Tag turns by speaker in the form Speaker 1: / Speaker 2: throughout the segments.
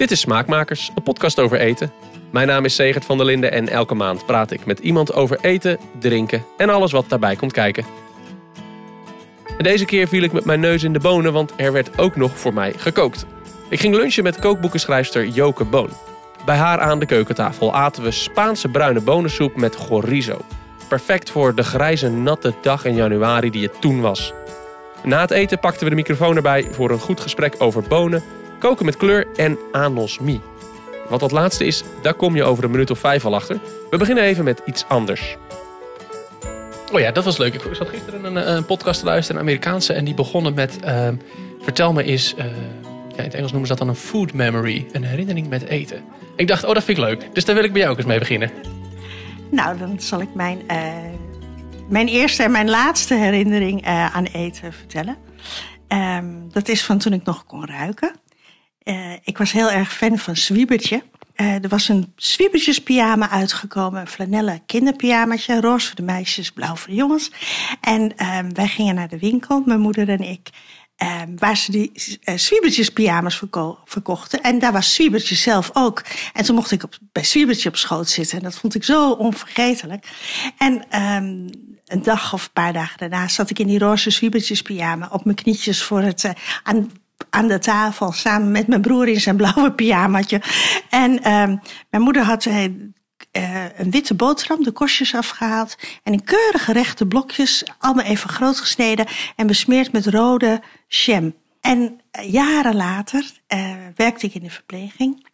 Speaker 1: Dit is Smaakmakers, een podcast over eten. Mijn naam is Segert van der Linden en elke maand praat ik met iemand over eten, drinken en alles wat daarbij komt kijken. En deze keer viel ik met mijn neus in de bonen, want er werd ook nog voor mij gekookt. Ik ging lunchen met kookboekenschrijfster Joke Boon. Bij haar aan de keukentafel aten we Spaanse bruine bonensoep met chorizo. Perfect voor de grijze natte dag in januari die het toen was. Na het eten pakten we de microfoon erbij voor een goed gesprek over bonen, koken met kleur en anosmie. Wat dat laatste is, daar kom je over een minuut of vijf al achter. We beginnen even met iets anders.
Speaker 2: Oh ja, dat was leuk. Ik zat gisteren een, een podcast te luisteren, een Amerikaanse. En die begonnen met, uh, vertel me eens, uh, ja, in het Engels noemen ze dat dan een food memory. Een herinnering met eten. Ik dacht, oh dat vind ik leuk. Dus daar wil ik bij jou ook eens mee beginnen.
Speaker 3: Nou, dan zal ik mijn, uh, mijn eerste en mijn laatste herinnering aan eten vertellen. Um, dat is van toen ik nog kon ruiken. Ik was heel erg fan van Zwiebertje. Uh, er was een zwiebertjespyjama uitgekomen, een flanellen kinderpyjamaatje, roze voor de meisjes, blauw voor de jongens. En uh, wij gingen naar de winkel, mijn moeder en ik, uh, waar ze die uh, zwiebertjespyjama's verko verkochten. En daar was Zwiebertje zelf ook. En toen mocht ik op, bij Zwiebertje op schoot zitten en dat vond ik zo onvergetelijk. En um, een dag of een paar dagen daarna zat ik in die roze zwiebertjespyjama op mijn knietjes voor het, aan aan de tafel samen met mijn broer in zijn blauwe pyjamaatje. En uh, mijn moeder had uh, een witte boterham, de korstjes afgehaald. En in keurige rechte blokjes, allemaal even groot gesneden en besmeerd met rode jam. En uh, jaren later werkte ik in de verpleging.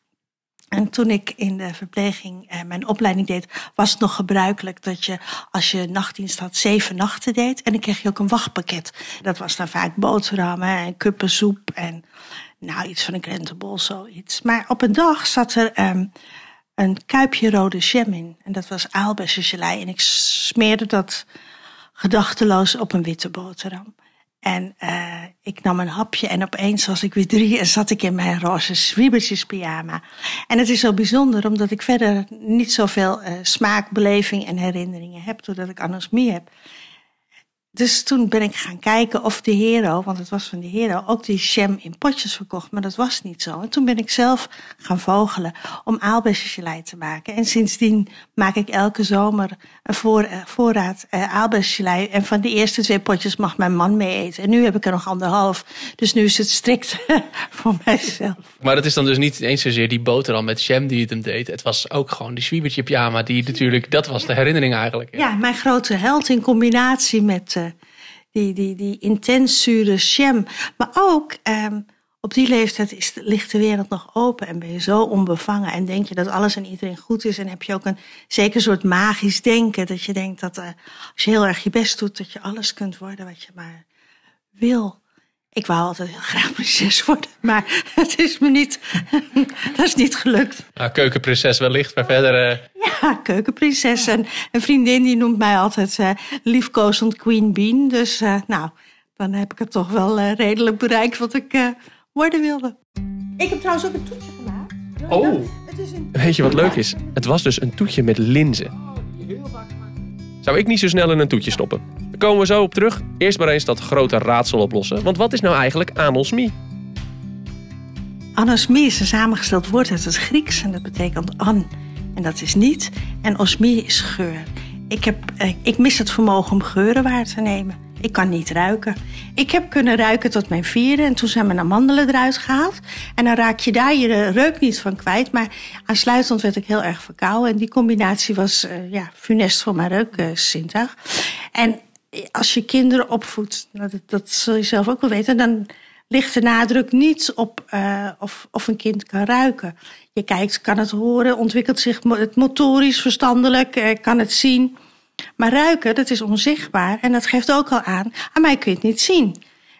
Speaker 3: En toen ik in de verpleging eh, mijn opleiding deed, was het nog gebruikelijk dat je, als je nachtdienst had, zeven nachten deed. En dan kreeg je ook een wachtpakket. Dat was dan vaak boterhammen en kuppensoep en nou, iets van een krentenbol, zoiets. Maar op een dag zat er um, een kuipje rode jam in. En dat was aalbessengelei. En ik smeerde dat gedachteloos op een witte boterham. En uh, ik nam een hapje en opeens was ik weer drie en zat ik in mijn roze zwiebertjes pyjama. En het is zo bijzonder omdat ik verder niet zoveel uh, smaak, beleving en herinneringen heb, doordat ik anosmie heb. Dus toen ben ik gaan kijken of de Hero, want het was van de Hero, ook die jam in potjes verkocht. Maar dat was niet zo. En toen ben ik zelf gaan vogelen om aalbessengelei te maken. En sindsdien maak ik elke zomer een voor, uh, voorraad uh, aalbessengelei. En van die eerste twee potjes mag mijn man mee eten. En nu heb ik er nog anderhalf. Dus nu is het strikt voor mijzelf.
Speaker 2: Maar dat is dan dus niet eens zozeer die boterham met jam die het hem deed. Het was ook gewoon die zwiebertje pyjama die natuurlijk, dat was de herinnering eigenlijk.
Speaker 3: Ja, mijn grote held in combinatie met... Uh, die, die, die intens zure jam. Maar ook um, op die leeftijd is, ligt de wereld nog open en ben je zo onbevangen. En denk je dat alles en iedereen goed is. En heb je ook een zeker soort magisch denken. Dat je denkt dat uh, als je heel erg je best doet, dat je alles kunt worden wat je maar wil. Ik wou altijd heel graag prinses worden, maar het is me niet, dat is niet gelukt.
Speaker 2: Nou, keukenprinses wellicht, maar verder... Uh...
Speaker 3: Ja, keukenprinses. En een vriendin die noemt mij altijd uh, liefkozend Queen Bean. Dus uh, nou, dan heb ik het toch wel redelijk bereikt wat ik worden wilde. Ik heb trouwens ook een toetje gemaakt.
Speaker 1: Oh, het is een... weet je wat leuk is? Het was dus een toetje met linzen. Zou ik niet zo snel in een toetje stoppen. Komen we zo op terug. Eerst maar eens dat grote raadsel oplossen. Want wat is nou eigenlijk anosmie?
Speaker 3: Anosmie is een samengesteld woord uit het Grieks en dat betekent an. En dat is niet. En osmie is geur. Ik, heb, eh, ik mis het vermogen om geuren waar te nemen. Ik kan niet ruiken. Ik heb kunnen ruiken tot mijn vierde en toen zijn mijn amandelen eruit gehaald. En dan raak je daar je reuk niet van kwijt. Maar aansluitend werd ik heel erg verkouden. En die combinatie was uh, ja, funest voor mijn reukzintuig. Uh, en als je kinderen opvoedt, dat, dat zul je zelf ook wel weten, dan ligt de nadruk niet op uh, of, of een kind kan ruiken. Je kijkt, kan het horen, ontwikkelt zich het motorisch, verstandelijk, uh, kan het zien. Maar ruiken, dat is onzichtbaar en dat geeft ook al aan, aan mij kun je het niet zien.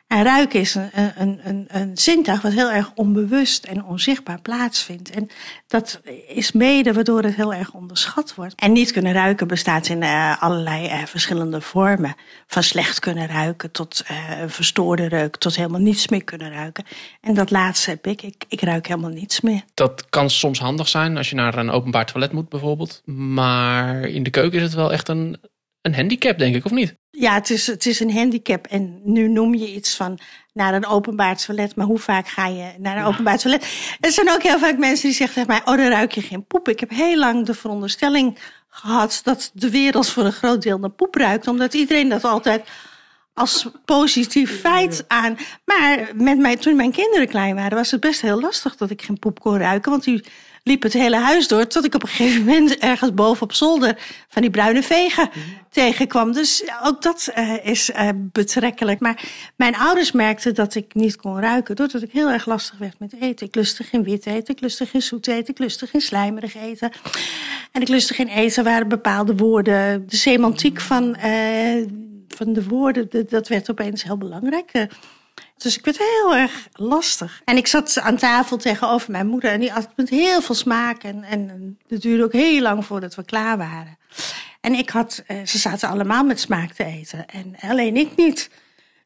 Speaker 3: En ruiken is een, een, een, een zintuig wat heel erg onbewust en onzichtbaar plaatsvindt. En dat is mede waardoor het heel erg onderschat wordt. En niet kunnen ruiken bestaat in uh, allerlei uh, verschillende vormen. Van slecht kunnen ruiken tot uh, een verstoorde reuk, tot helemaal niets meer kunnen ruiken. En dat laatste heb ik. ik. Ik ruik helemaal niets meer.
Speaker 2: Dat kan soms handig zijn als je naar een openbaar toilet moet bijvoorbeeld. Maar in de keuken is het wel echt een, een handicap, denk ik, of niet?
Speaker 3: Ja, het is, het is een handicap. En nu noem je iets van naar een openbaar toilet. Maar hoe vaak ga je naar een openbaar toilet? Er zijn ook heel vaak mensen die zeggen tegen mij: Oh, dan ruik je geen poep. Ik heb heel lang de veronderstelling gehad dat de wereld voor een groot deel naar poep ruikt. Omdat iedereen dat altijd als positief feit aan. Maar met mij, toen mijn kinderen klein waren, was het best heel lastig dat ik geen poep kon ruiken. Want die liep het hele huis door. Tot ik op een gegeven moment ergens boven op zolder van die bruine vegen tegenkwam. Dus ook dat uh, is uh, betrekkelijk. Maar mijn ouders merkten dat ik niet kon ruiken. Doordat ik heel erg lastig werd met eten. Ik lustte geen wit eten, ik lustte geen zoet eten, ik lustte geen slijmerig eten. En ik lustte geen eten waar bepaalde woorden, de semantiek van, uh, van de woorden, dat werd opeens heel belangrijk. Dus ik werd heel erg lastig. En ik zat aan tafel tegenover mijn moeder en die had met heel veel smaak. En, en het duurde ook heel lang voordat we klaar waren. En ik had, eh, ze zaten allemaal met smaak te eten en alleen ik niet.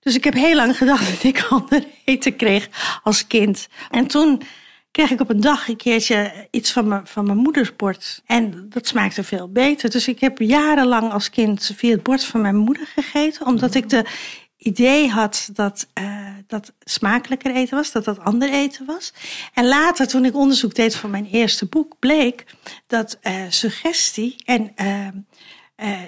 Speaker 3: Dus ik heb heel lang gedacht dat ik ander eten kreeg als kind. En toen kreeg ik op een dag een keertje iets van mijn, van mijn moeders bord. En dat smaakte veel beter. Dus ik heb jarenlang als kind via het bord van mijn moeder gegeten. Omdat ik de idee had dat uh, dat smakelijker eten was, dat dat ander eten was. En later, toen ik onderzoek deed voor mijn eerste boek, bleek dat uh, suggestie en uh,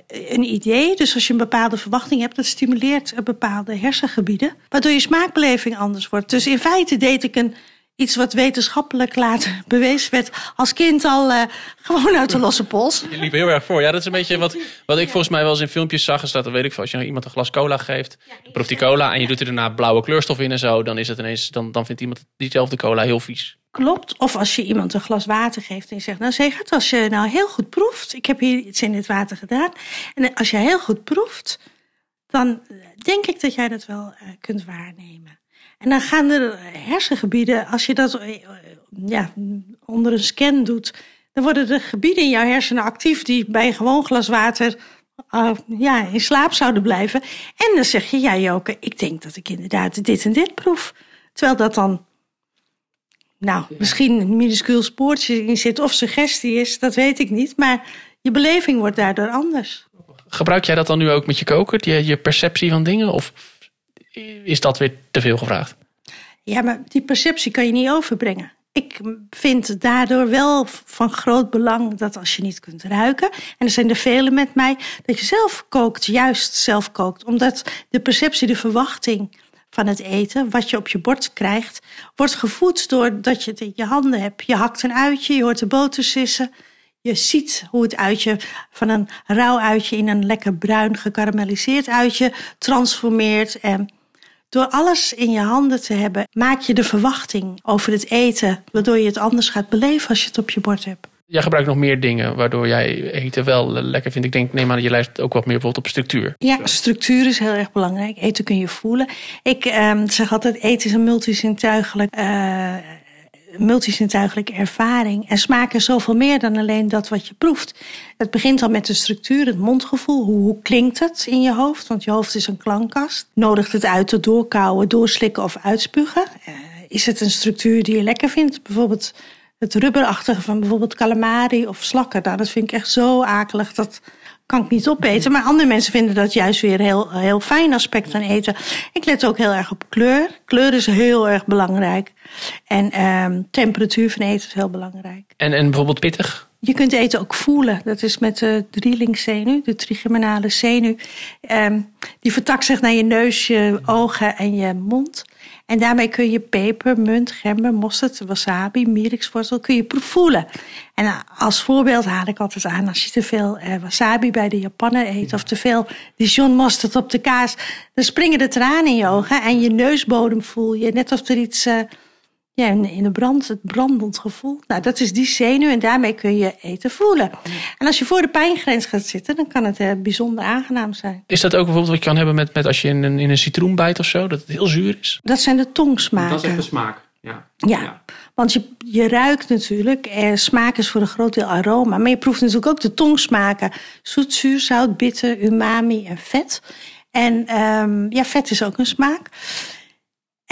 Speaker 3: een idee, dus als je een bepaalde verwachting hebt, dat stimuleert bepaalde hersengebieden, waardoor je smaakbeleving anders wordt. Dus in feite deed ik een iets wat wetenschappelijk later bewezen werd als kind al uh, gewoon uit de losse pols.
Speaker 2: Je liep heel erg voor. Ja, dat is een beetje wat, wat ik volgens mij wel eens in filmpjes zag. Is dat, weet ik veel, als je nou iemand een glas cola geeft, dan proeft die cola en je doet er daarna blauwe kleurstof in en zo, dan is het ineens, dan, dan vindt iemand diezelfde cola heel vies.
Speaker 3: Klopt. Of als je iemand een glas water geeft en je zegt, nou zeg het, als je nou heel goed proeft, ik heb hier iets in dit water gedaan, en als je heel goed proeft, dan denk ik dat jij dat wel uh, kunt waarnemen. En dan gaan er hersengebieden, als je dat eh, ja, onder een scan doet, dan worden de gebieden in jouw hersenen actief die bij een gewoon glas water uh, ja, in slaap zouden blijven. En dan zeg je, ja Joke, ik denk dat ik inderdaad dit en dit proef. Terwijl dat dan, nou, misschien een minuscuul spoortje in zit of suggestie is, dat weet ik niet. Maar je beleving wordt daardoor anders.
Speaker 2: Gebruik jij dat dan nu ook met je koken, je, je perceptie van dingen? Of is dat weer te veel gevraagd?
Speaker 3: Ja, maar die perceptie kan je niet overbrengen. Ik vind daardoor wel van groot belang dat als je niet kunt ruiken, en er zijn er velen met mij, dat je zelf kookt, juist zelf kookt. Omdat de perceptie, de verwachting van het eten, wat je op je bord krijgt, wordt gevoed doordat je het in je handen hebt. Je hakt een uitje, je hoort de boter sissen. Je ziet hoe het uitje van een rauw uitje in een lekker bruin gekarameliseerd uitje transformeert. En door alles in je handen te hebben, maak je de verwachting over het eten, waardoor je het anders gaat beleven als je het op je bord hebt.
Speaker 2: Jij gebruikt nog meer dingen waardoor jij eten wel lekker vindt. Ik denk, neem aan dat je lijst ook wat meer bijvoorbeeld op structuur.
Speaker 3: Ja, structuur is heel erg belangrijk. Eten kun je voelen. Ik uh, zeg altijd, eten is een multisintuigelijk uh, multisintuigelijke ervaring. En smaak is zoveel meer dan alleen dat wat je proeft. Het begint al met de structuur, het mondgevoel. Hoe, hoe klinkt het in je hoofd? Want je hoofd is een klankkast. Nodigt het uit tot doorkauwen, doorslikken of uitspugen? Uh, is het een structuur die je lekker vindt? Bijvoorbeeld het rubberachtige van bijvoorbeeld calamari of slakken. Nou, dat vind ik echt zo akelig. Dat kan ik niet opeten. Maar andere mensen vinden dat juist weer een heel, heel fijn aspect van eten. Ik let ook heel erg op kleur. Kleur is heel erg belangrijk. En um, temperatuur van eten is heel belangrijk.
Speaker 2: En, en bijvoorbeeld pittig?
Speaker 3: Je kunt eten ook voelen. Dat is met de drielingszenuw, de trigeminale zenuw. Um, die vertakt zich naar je neus, je ogen en je mond. En daarmee kun je peper, munt, gember, mosterd, wasabi, mierikswortel kun je voelen. En als voorbeeld haal ik altijd aan als je te veel eh, wasabi bij de Japaner eet of te veel Dijon mosterd op de kaas, dan springen de tranen in je ogen en je neusbodem voel je net of er iets uh, ja, in de brand, het brandend gevoel. Nou, dat is die zenuw en daarmee kun je eten voelen. En als je voor de pijngrens gaat zitten, dan kan het uh, bijzonder aangenaam zijn.
Speaker 2: Is dat ook bijvoorbeeld wat je kan hebben met, met als je in een, in een citroen bijt of zo, dat het heel zuur is?
Speaker 3: Dat zijn de tongsmaken.
Speaker 2: Dat is echt de smaak. Ja.
Speaker 3: ja. ja, want je, je ruikt natuurlijk. Eh, smaak is voor een groot deel aroma. Maar je proeft natuurlijk ook de tongsmaken. Zoet, zuur, zout, bitter, umami en vet. En um, ja, vet is ook een smaak.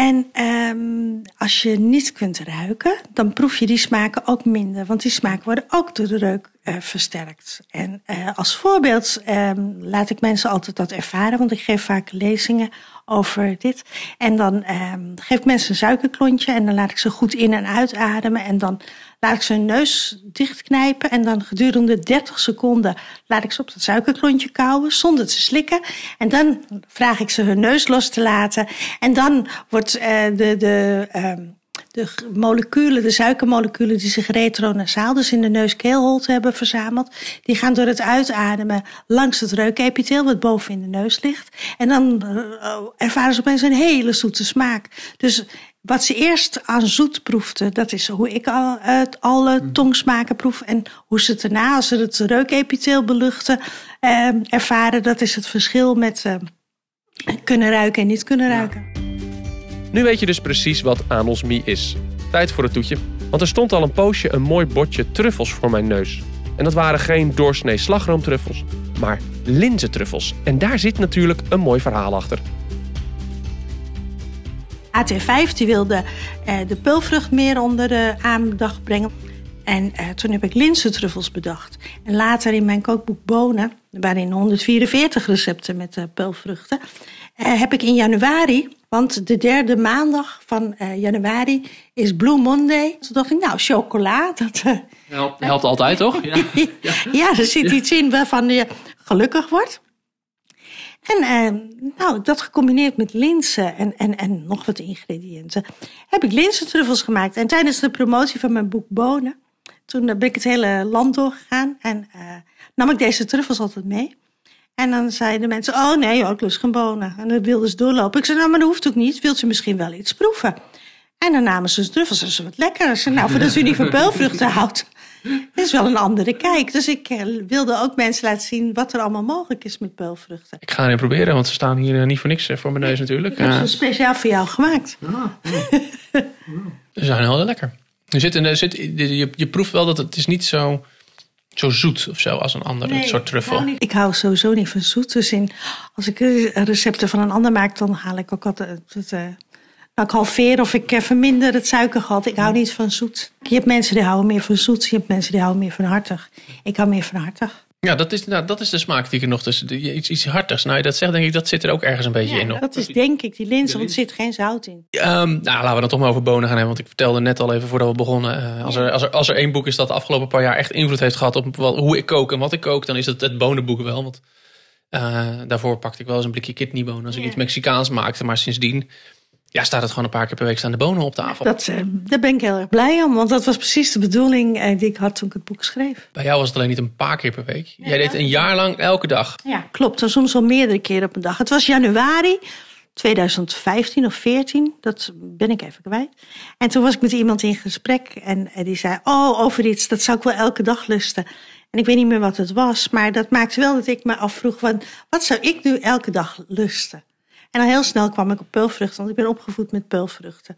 Speaker 3: En um, als je niet kunt ruiken, dan proef je die smaken ook minder. Want die smaken worden ook door de reuk uh, versterkt. En uh, als voorbeeld um, laat ik mensen altijd dat ervaren. Want ik geef vaak lezingen over dit. En dan ehm, geef ik mensen een suikerklontje en dan laat ik ze goed in- en uitademen. En dan laat ik ze hun neus dichtknijpen. En dan gedurende 30 seconden laat ik ze op dat suikerklontje kauwen zonder te slikken. En dan vraag ik ze hun neus los te laten. En dan wordt uh, de. de ehm, de moleculen, de suikermoleculen die zich retronasaal, dus in de neus-keelholte hebben verzameld, die gaan door het uitademen langs het reukepitheel, wat boven in de neus ligt. En dan uh, ervaren ze opeens een hele zoete smaak. Dus wat ze eerst aan zoet proefden, dat is hoe ik al, uit alle hmm. tongsmaken proef. En hoe ze het daarna, als ze het reukepitheel beluchten, uh, ervaren, dat is het verschil met uh, kunnen ruiken en niet kunnen ruiken.
Speaker 1: Nu weet je dus precies wat anosmie is. Tijd voor het toetje. Want er stond al een poosje een mooi bordje truffels voor mijn neus. En dat waren geen doorsnee slagroomtruffels, maar linzentruffels. En daar zit natuurlijk een mooi verhaal achter.
Speaker 3: AT5 die wilde eh, de peulvrucht meer onder de aandacht brengen. En eh, toen heb ik linzentruffels bedacht. En later in mijn kookboek Bonen, waarin 144 recepten met uh, peulvruchten, heb ik in januari want de derde maandag van uh, januari is Blue Monday. Toen dacht ik, nou, chocola. Dat uh,
Speaker 2: helpt, helpt altijd, toch?
Speaker 3: Ja. ja, er zit iets in waarvan je gelukkig wordt. En uh, nou, dat gecombineerd met linzen en, en, en nog wat ingrediënten, heb ik linzentruffels gemaakt. En tijdens de promotie van mijn boek Bonen, toen ben ik het hele land doorgegaan en nam ik deze truffels altijd mee. En dan zeiden mensen, oh nee, ik lust geen bonen. En dan wilden ze doorlopen. Ik zei, nou, maar dat hoeft ook niet. Wilt u misschien wel iets proeven? En dan namen ze truffels en ze wat lekker. Ze nou, voordat u niet van peulvruchten houdt, is wel een andere kijk. Dus ik eh, wilde ook mensen laten zien wat er allemaal mogelijk is met peulvruchten.
Speaker 2: Ik ga erin proberen, want ze staan hier eh, niet voor niks eh, voor mijn neus natuurlijk.
Speaker 3: Ik heb ze speciaal voor jou gemaakt.
Speaker 2: ze zijn heel lekker. Er zit, er zit, je, je proeft wel dat het is niet zo zo zoet of zo als een andere soort truffel.
Speaker 3: Ik hou, ik hou sowieso niet van zoet. Dus in, als ik recepten van een ander maak, dan haal ik ook altijd het. Uh, nou, ik halveer of ik verminder het suikergehalte. Ik hou niet van zoet. Je hebt mensen die houden meer van zoet. Je hebt mensen die houden meer van hartig. Ik hou meer van hartig.
Speaker 2: Ja, dat is, nou, dat is de smaak die ik er nog tussen. Iets, iets hartigs. Nou, dat zegt denk ik, dat zit er ook ergens een beetje
Speaker 3: ja,
Speaker 2: in. Nog.
Speaker 3: Dat is denk ik die lins, want er zit geen zout in.
Speaker 2: Um, nou, laten we dan toch maar over bonen gaan hebben. Want ik vertelde net al even voordat we begonnen. Uh, als, er, als, er, als er één boek is dat de afgelopen paar jaar echt invloed heeft gehad op wat, hoe ik kook en wat ik kook, dan is het het bonenboek wel. Want uh, daarvoor pakte ik wel eens een blikje kidneybonen als ik iets Mexicaans maakte. Maar sindsdien ja, staat het gewoon een paar keer per week staan de bonen op tafel.
Speaker 3: Dat, uh, daar ben ik heel erg blij om, want dat was precies de bedoeling uh, die ik had toen ik het boek schreef.
Speaker 2: Bij jou was het alleen niet een paar keer per week. Jij deed een jaar lang elke dag.
Speaker 3: Ja, klopt. En soms wel meerdere keren op een dag. Het was januari 2015 of 14, dat ben ik even kwijt. En toen was ik met iemand in gesprek en die zei: Oh, over iets, dat zou ik wel elke dag lusten. En ik weet niet meer wat het was, maar dat maakte wel dat ik me afvroeg: van, wat zou ik nu elke dag lusten? En al heel snel kwam ik op peulvruchten, want ik ben opgevoed met peulvruchten.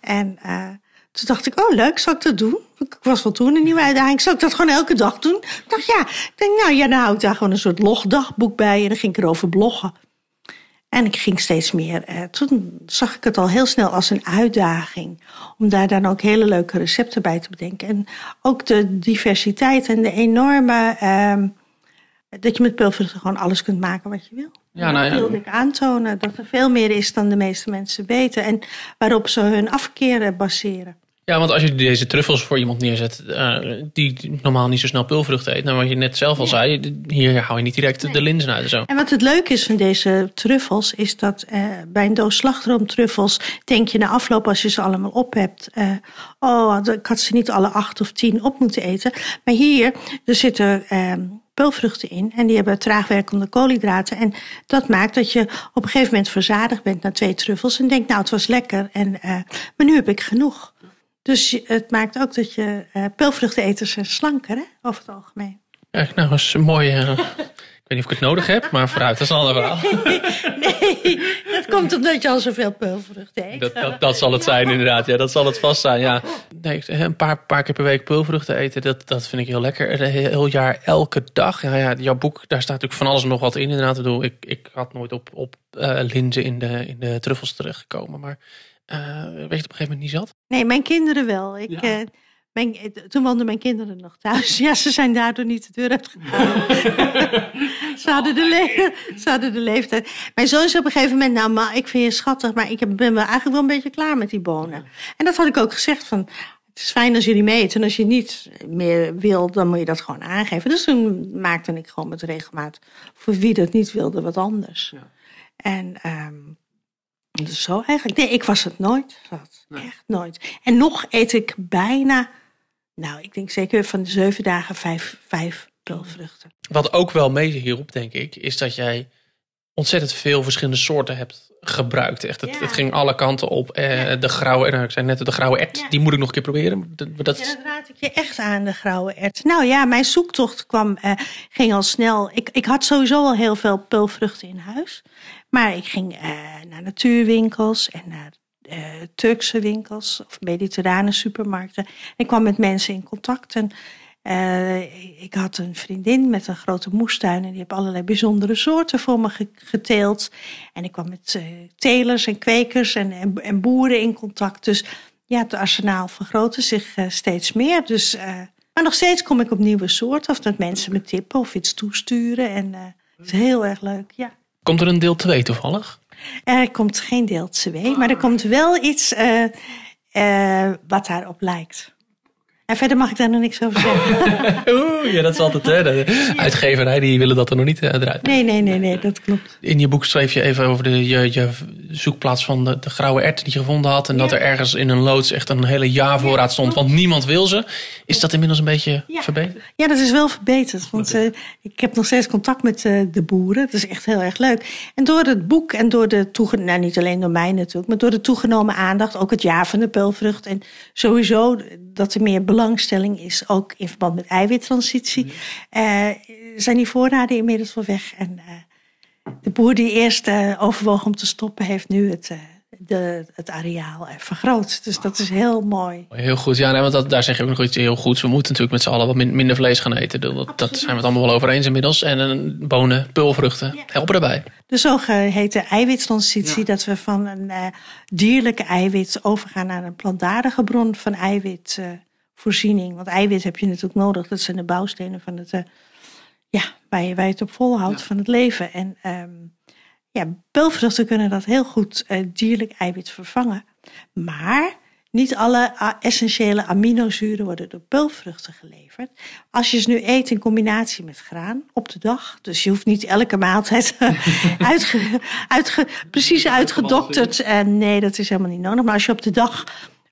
Speaker 3: En uh, toen dacht ik, oh leuk, zal ik dat doen? Ik was wel toen een nieuwe uitdaging. Zal ik dat gewoon elke dag doen? Ik dacht, ja. Ik denk, nou ja, dan hou ik daar gewoon een soort logdagboek bij. En dan ging ik erover bloggen. En ik ging steeds meer. Uh, toen zag ik het al heel snel als een uitdaging. Om daar dan ook hele leuke recepten bij te bedenken. En ook de diversiteit en de enorme. Uh, dat je met peulvruchten gewoon alles kunt maken wat je wil. Ja, nou, dat wilde ik aantonen. Dat er veel meer is dan de meeste mensen weten. En waarop ze hun afkeren baseren.
Speaker 2: Ja, want als je deze truffels voor iemand neerzet uh, die normaal niet zo snel pulvruchten eet, nou wat je net zelf al zei, hier hou je niet direct de linzen uit en zo.
Speaker 3: En wat het leuke is van deze truffels, is dat uh, bij een doos slagroomtruffels denk je na afloop als je ze allemaal op hebt, uh, oh, ik had ze niet alle acht of tien op moeten eten. Maar hier, er zitten ehm, peulvruchten in. En die hebben traagwerkende koolhydraten. En dat maakt dat je op een gegeven moment verzadigd bent na twee truffels. En denkt, nou, het was lekker. En, uh, maar nu heb ik genoeg. Dus het maakt ook dat je uh, peulvruchteneters zijn slanker, hè, over het algemeen.
Speaker 2: Ja, nou, is een mooie, ik weet niet of ik het nodig heb, maar vooruit, dat is een ander verhaal.
Speaker 3: Nee, dat komt omdat je al zoveel pulvruchten eet.
Speaker 2: Dat, dat, dat, zal het zijn, inderdaad. Ja, dat zal het vast zijn. Ja. Nee, een paar, paar keer per week pulvruchten eten, dat, dat vind ik heel lekker. Een heel jaar, elke dag. Ja, ja, jouw boek, daar staat natuurlijk van alles en nog wat in. Inderdaad, ik, bedoel, ik, ik had nooit op, op uh, linzen in de, in de truffels terechtgekomen. Maar uh, weet je het op een gegeven moment niet zat?
Speaker 3: Nee, mijn kinderen wel. Ik, ja. uh, Mijn, toen woonden mijn kinderen nog thuis. Ja, ze zijn daardoor niet de deur uitgegaan. ze, hadden de le- ze hadden de leeftijd. Mijn zoon zei op een gegeven moment... Nou, ma, ik vind je schattig, maar ik ben wel eigenlijk wel een beetje klaar met die bonen. En dat had ik ook gezegd van... Het is fijn als jullie mee. En als je niet meer wil, dan moet je dat gewoon aangeven. Dus toen maakte ik gewoon met regelmaat... voor wie dat niet wilde, wat anders.
Speaker 2: Ja.
Speaker 3: En ehm, dus zo eigenlijk. Nee, ik was het nooit. zat. Echt nooit. En nog eet ik bijna... Nou, ik denk zeker van de zeven dagen vijf, vijf peulvruchten.
Speaker 2: Wat ook wel meehielp, denk ik, is dat jij ontzettend veel verschillende soorten hebt gebruikt. Echt, het,
Speaker 3: Ja.
Speaker 2: het ging alle kanten op. Eh,
Speaker 3: Ja.
Speaker 2: De grauwe, nou, ik zei net de grauwe ert,
Speaker 3: Ja.
Speaker 2: die moet ik nog een keer proberen. Dat, dat,
Speaker 3: Ja, raad ik je echt aan, de grauwe ert. Nou ja, mijn zoektocht kwam, eh, ging al snel. Ik, ik had sowieso al heel veel peulvruchten in huis. Maar ik ging eh, naar natuurwinkels en naar eh, Turkse winkels of mediterrane supermarkten. Ik kwam met mensen in contact. En eh, ik had een vriendin met een grote moestuin en die heeft allerlei bijzondere soorten voor me ge- geteeld. En ik kwam met eh, telers en kwekers en, en, en boeren in contact. Dus ja, het arsenaal vergrootte zich eh, steeds meer. Dus, maar nog steeds kom ik op nieuwe soorten of dat mensen me tippen of iets toesturen. En het is heel erg leuk, ja.
Speaker 2: Komt er een deel 2 toevallig?
Speaker 3: Er komt geen deel 2, maar er komt wel iets wat daarop lijkt. En verder mag ik daar nog niks over zeggen.
Speaker 2: Oeh, ja, dat is altijd hè, de uitgeverij, die willen dat er nog niet eh, eruit.
Speaker 3: Nee, nee, nee, nee, dat klopt.
Speaker 2: In je boek schreef je even over de, je, je zoekplaats van de, de grauwe ert die je gevonden had. En dat er ergens in een loods echt een hele jaarvoorraad stond. Want niemand wil ze. Is dat inmiddels een beetje
Speaker 3: Ja.
Speaker 2: verbeterd?
Speaker 3: Ja, dat is wel verbeterd. Want eh, ik heb nog steeds contact met eh, de boeren. Dat is echt heel erg leuk. En door het boek en door de toegenomen... Nou, niet alleen door mij natuurlijk. Maar door de toegenomen aandacht. Ook het jaar van de peulvrucht. En sowieso dat er meer belangstelling is. Ook in verband met eiwittransitie. eh, zijn die voorraden inmiddels wel weg. En eh, de boer die eerst eh, overwoog om te stoppen... heeft nu het, de, het areaal vergroot. Dus dat is heel mooi.
Speaker 2: Heel goed. Ja, nee, want dat, daar zeg je ook nog iets heel goeds. We moeten natuurlijk met z'n allen wat min- minder vlees gaan eten. Dat, dat zijn we het allemaal wel over eens inmiddels. En bonen, peulvruchten, helpen erbij.
Speaker 3: De zogeheten eiwittransitie, dat we van een dierlijke eiwit overgaan naar een plantaardige bron van eiwitvoorziening. Want eiwit heb je natuurlijk nodig, dat zijn de bouwstenen van het, eh, ja, waar je, waar je het op volhoudt van het leven. En ehm, ja, peulvruchten kunnen dat heel goed eh, dierlijk eiwit vervangen. Maar niet alle essentiële aminozuren worden door peulvruchten geleverd. Als je ze nu eet in combinatie met graan op de dag, dus je hoeft niet elke maaltijd uitge, uitge, precies uitgedokterd. En nee, dat is helemaal niet nodig. Maar als je op de dag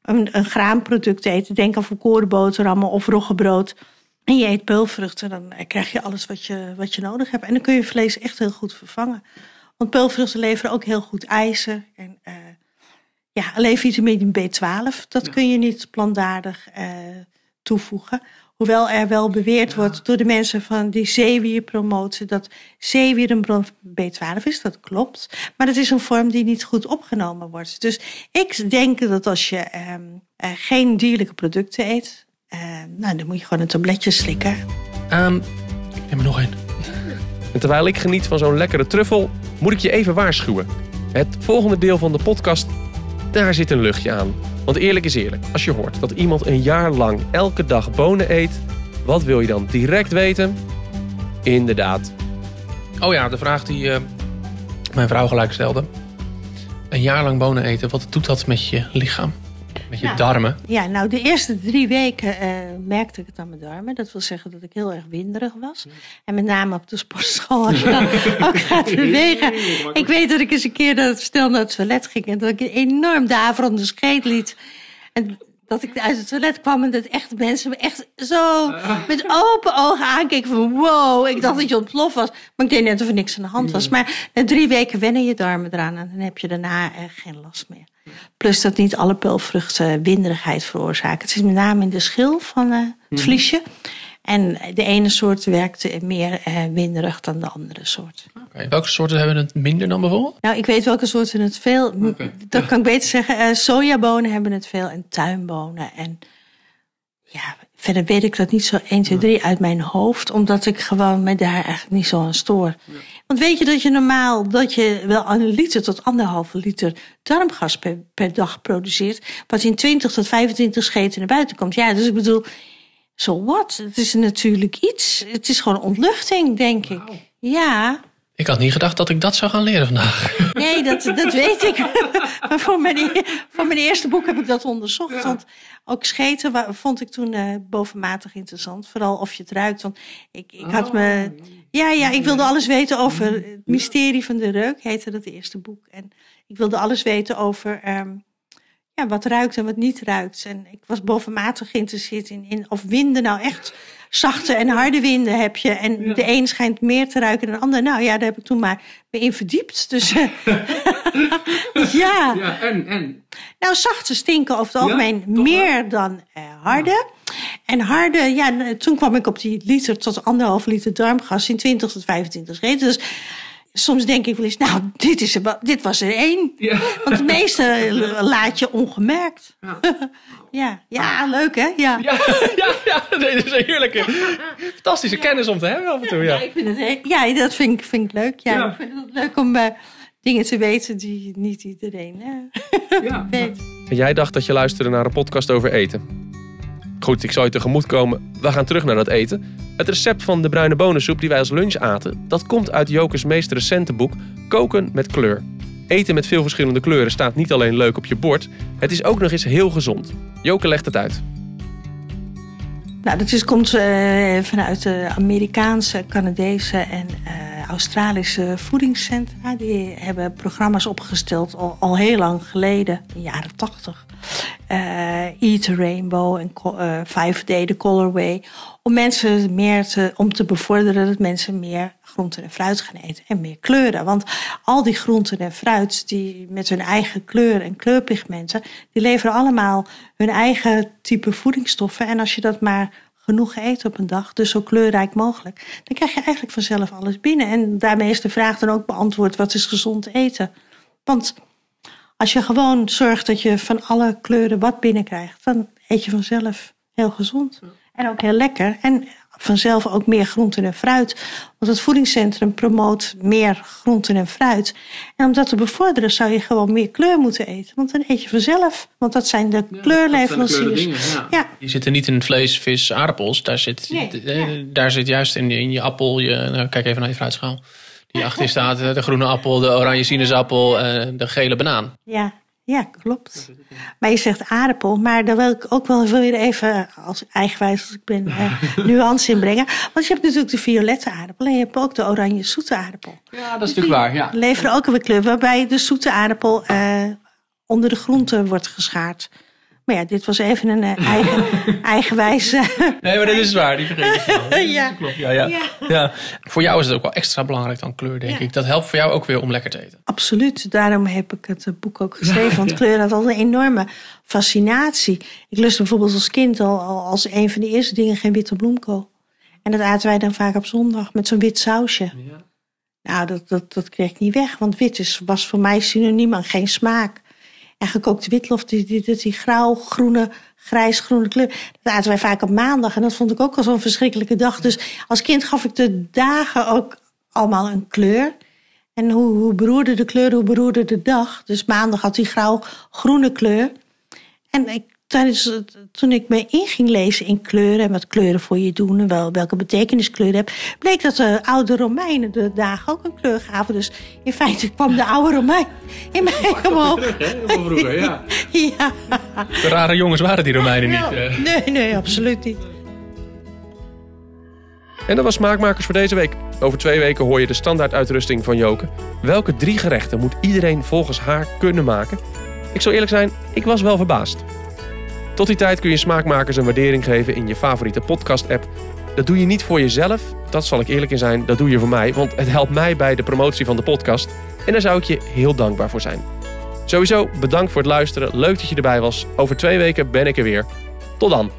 Speaker 3: een, een graanproduct eet, denk aan volkorenboterhammen of roggebrood. En je eet peulvruchten, dan krijg je alles wat je, wat je nodig hebt. En dan kun je vlees echt heel goed vervangen. Want peulvruchten leveren ook heel goed ijzer en eh, ja, alleen vitamine B12, dat kun je niet plantaardig eh, toevoegen. Hoewel er wel beweerd wordt door de mensen van die zeewier promoten dat zeewier een bron van B12 is. Dat klopt. Maar dat is een vorm die niet goed opgenomen wordt. Dus ik denk dat als je ehm, eh, geen dierlijke producten eet, eh, nou, dan moet je gewoon een tabletje slikken.
Speaker 2: Ehm, ik neem er nog één.
Speaker 1: En terwijl ik geniet van zo'n lekkere truffel, moet ik je even waarschuwen. Het volgende deel van de podcast, daar zit een luchtje aan. Want eerlijk is eerlijk, als je hoort dat iemand een jaar lang elke dag bonen eet, wat wil je dan direct weten? Inderdaad.
Speaker 2: Oh ja, de vraag die eh, mijn vrouw gelijk stelde. Een jaar lang bonen eten, wat doet dat met je lichaam? Met je
Speaker 3: Nou.
Speaker 2: darmen?
Speaker 3: Ja, nou, de eerste drie weken eh, merkte ik het aan mijn darmen. Dat wil zeggen dat ik heel erg winderig was. En met name op de sportschool, als je dan ook gaat bewegen. Ik weet dat ik eens een keer dat snel naar het toilet ging... en dat ik een enorm daverende scheet liet. En dat ik uit het toilet kwam en dat echt mensen me echt zo met open ogen aankeken van wow, ik dacht dat je ontploft was. Maar ik deed net of er niks aan de hand was. Maar na drie weken wennen je darmen eraan en dan heb je daarna geen last meer. Plus dat niet alle peulvruchten winderigheid veroorzaken. Het is met name in de schil van eh, het vliesje. En de ene soort werkt meer eh, winderig dan de andere soort.
Speaker 2: Oké, Welke soorten hebben het minder dan bijvoorbeeld?
Speaker 3: Nou, ik weet welke soorten het veel. Dat kan ik beter zeggen. Eh, sojabonen hebben het veel en tuinbonen. En ja, verder weet ik dat niet zo 1, 2, 3 uit mijn hoofd. Omdat ik gewoon me daar eigenlijk niet zo aan stoor. Want weet je dat je normaal dat je wel een liter tot anderhalve liter darmgas per, per dag produceert. Wat in 20 tot 25 scheten naar buiten komt. Ja, dus ik bedoel, so wat? Het is natuurlijk iets. Het is gewoon ontluchting, denk ik. Ja.
Speaker 2: Ik had niet gedacht dat ik dat zou gaan leren vandaag.
Speaker 3: Nee, dat, dat weet ik. Maar voor mijn, e- voor mijn eerste boek heb ik dat onderzocht. Want ook scheten vond ik toen uh, bovenmatig interessant. Vooral of je het ruikt. Want ik, ik had me. Ja, ja, ik wilde alles weten over het mysterie van de reuk, heette dat eerste boek. En ik wilde alles weten over um, ja, wat ruikt en wat niet ruikt. En ik was bovenmatig geïnteresseerd in, in of winden nou echt zachte en harde winden heb je. En de een schijnt meer te ruiken dan de ander. Nou ja, daar heb ik toen maar me in verdiept. Dus eh, ja.
Speaker 2: ja. En, en?
Speaker 3: Nou, zachte stinken over het algemeen meer dan uh, harde. En harde, ja, toen kwam ik op die liter tot anderhalf liter darmgas in 20 tot 25 graden. Dus soms denk ik wel eens, nou, dit, is er, dit was er één. Ja. Want de meeste laat je ongemerkt. Ja, ja, ja leuk hè? Ja,
Speaker 2: ja, ja, ja dat is een heerlijke, fantastische kennis om te hebben af en toe. Ja,
Speaker 3: ja, ik vind het, ja dat vind ik, vind ik leuk. Ja, Ik vind het leuk om uh, dingen te weten die niet iedereen uh, weet.
Speaker 1: En jij dacht dat je luisterde naar een podcast over eten. Goed, ik zal je tegemoet komen. We gaan terug naar dat eten. Het recept van de bruine bonensoep die wij als lunch aten, dat komt uit Jokers meest recente boek Koken met kleur. Eten met veel verschillende kleuren staat niet alleen leuk op je bord, het is ook nog eens heel gezond. Joke legt het uit.
Speaker 3: Nou, dat is, komt uh, vanuit de Amerikaanse, Canadese en uh, Australische voedingscentra. Die hebben programma's opgesteld al, al heel lang geleden, in de jaren tachtig. Uh, Eat Rainbow en uh, 5D, de Colorway. Om mensen meer te, om te bevorderen dat mensen meer groenten en fruit gaan eten. En meer kleuren. Want al die groenten en fruit die met hun eigen kleur en kleurpigmenten, die leveren allemaal hun eigen type voedingsstoffen. En als je dat maar genoeg eet op een dag, dus zo kleurrijk mogelijk, dan krijg je eigenlijk vanzelf alles binnen. En daarmee is de vraag dan ook beantwoord: wat is gezond eten? Want als je gewoon zorgt dat je van alle kleuren wat binnenkrijgt, dan eet je vanzelf heel gezond. En ook heel lekker. En vanzelf ook meer groenten en fruit. Want het voedingscentrum promoot meer groenten en fruit. En om dat te bevorderen zou je gewoon meer kleur moeten eten. Want dan eet je vanzelf. Want dat zijn de kleurleveranciers.
Speaker 2: Ja. ja. Die zitten niet in het vlees, vis, aardappels. Daar zit, nee, daar zit juist in, in je appel. Je, nou, kijk even naar je fruitschaal. Die achter staat de groene appel, de oranje sinaasappel en de gele banaan.
Speaker 3: Ja, ja, klopt. Maar je zegt aardappel, maar daar wil ik ook wel weer even, als eigenwijs als ik ben, uh, nuance inbrengen. Want je hebt natuurlijk de violette aardappel en je hebt ook de oranje zoete aardappel.
Speaker 2: Ja, dat is natuurlijk waar. Ja.
Speaker 3: Leveren ook een kleur, waarbij de zoete aardappel uh, onder de groente wordt geschaard. Maar ja, dit was even een uh, eigen, eigenwijs.
Speaker 2: nee, maar dat is waar. Die vergeet ik ja. klopt. Ja, ja. Ja. Voor jou is het ook wel extra belangrijk dan kleur, denk ik. Dat helpt voor jou ook weer om lekker te eten.
Speaker 3: Absoluut. Daarom heb ik het boek ook geschreven. Want kleur had al een enorme fascinatie. Ik lustte bijvoorbeeld als kind al, al als een van de eerste dingen geen witte bloemkool. En dat aten wij dan vaak op zondag met zo'n wit sausje. Ja. Nou, dat, dat, dat kreeg ik niet weg. Want wit is, was voor mij synoniem aan geen smaak. En gekookte witlof, die, die, die, die grauw, groene, grijs-groene kleur. Dat aten wij vaak op maandag. En dat vond ik ook al zo'n verschrikkelijke dag. Dus als kind gaf ik de dagen ook allemaal een kleur. En hoe, hoe beroerde de kleur, hoe beroerde de dag. Dus maandag had die grauw-groene kleur. En ik tijdens, toen ik me in ging lezen in kleuren en wat kleuren voor je doen en wel, welke betekenis kleuren heb, bleek dat de oude Romeinen de dagen ook een kleur gaven. Dus in feite kwam de oude Romein in mij omhoog.
Speaker 2: Vroeger, ja. ja. De rare jongens waren die Romeinen niet.
Speaker 3: Uh. Nee, nee, absoluut niet.
Speaker 1: En dat was Smaakmakers voor deze week. Over twee weken hoor je de standaarduitrusting van Joke. Welke drie gerechten moet iedereen volgens haar kunnen maken? Ik zal eerlijk zijn, ik was wel verbaasd. Tot die tijd kun je smaakmakers een waardering geven in je favoriete podcast-app. Dat doe je niet voor jezelf, dat zal ik eerlijk in zijn, dat doe je voor mij, want het helpt mij bij de promotie van de podcast. En daar zou ik je heel dankbaar voor zijn. Sowieso bedankt voor het luisteren, leuk dat je erbij was. Over twee weken ben ik er weer. Tot dan.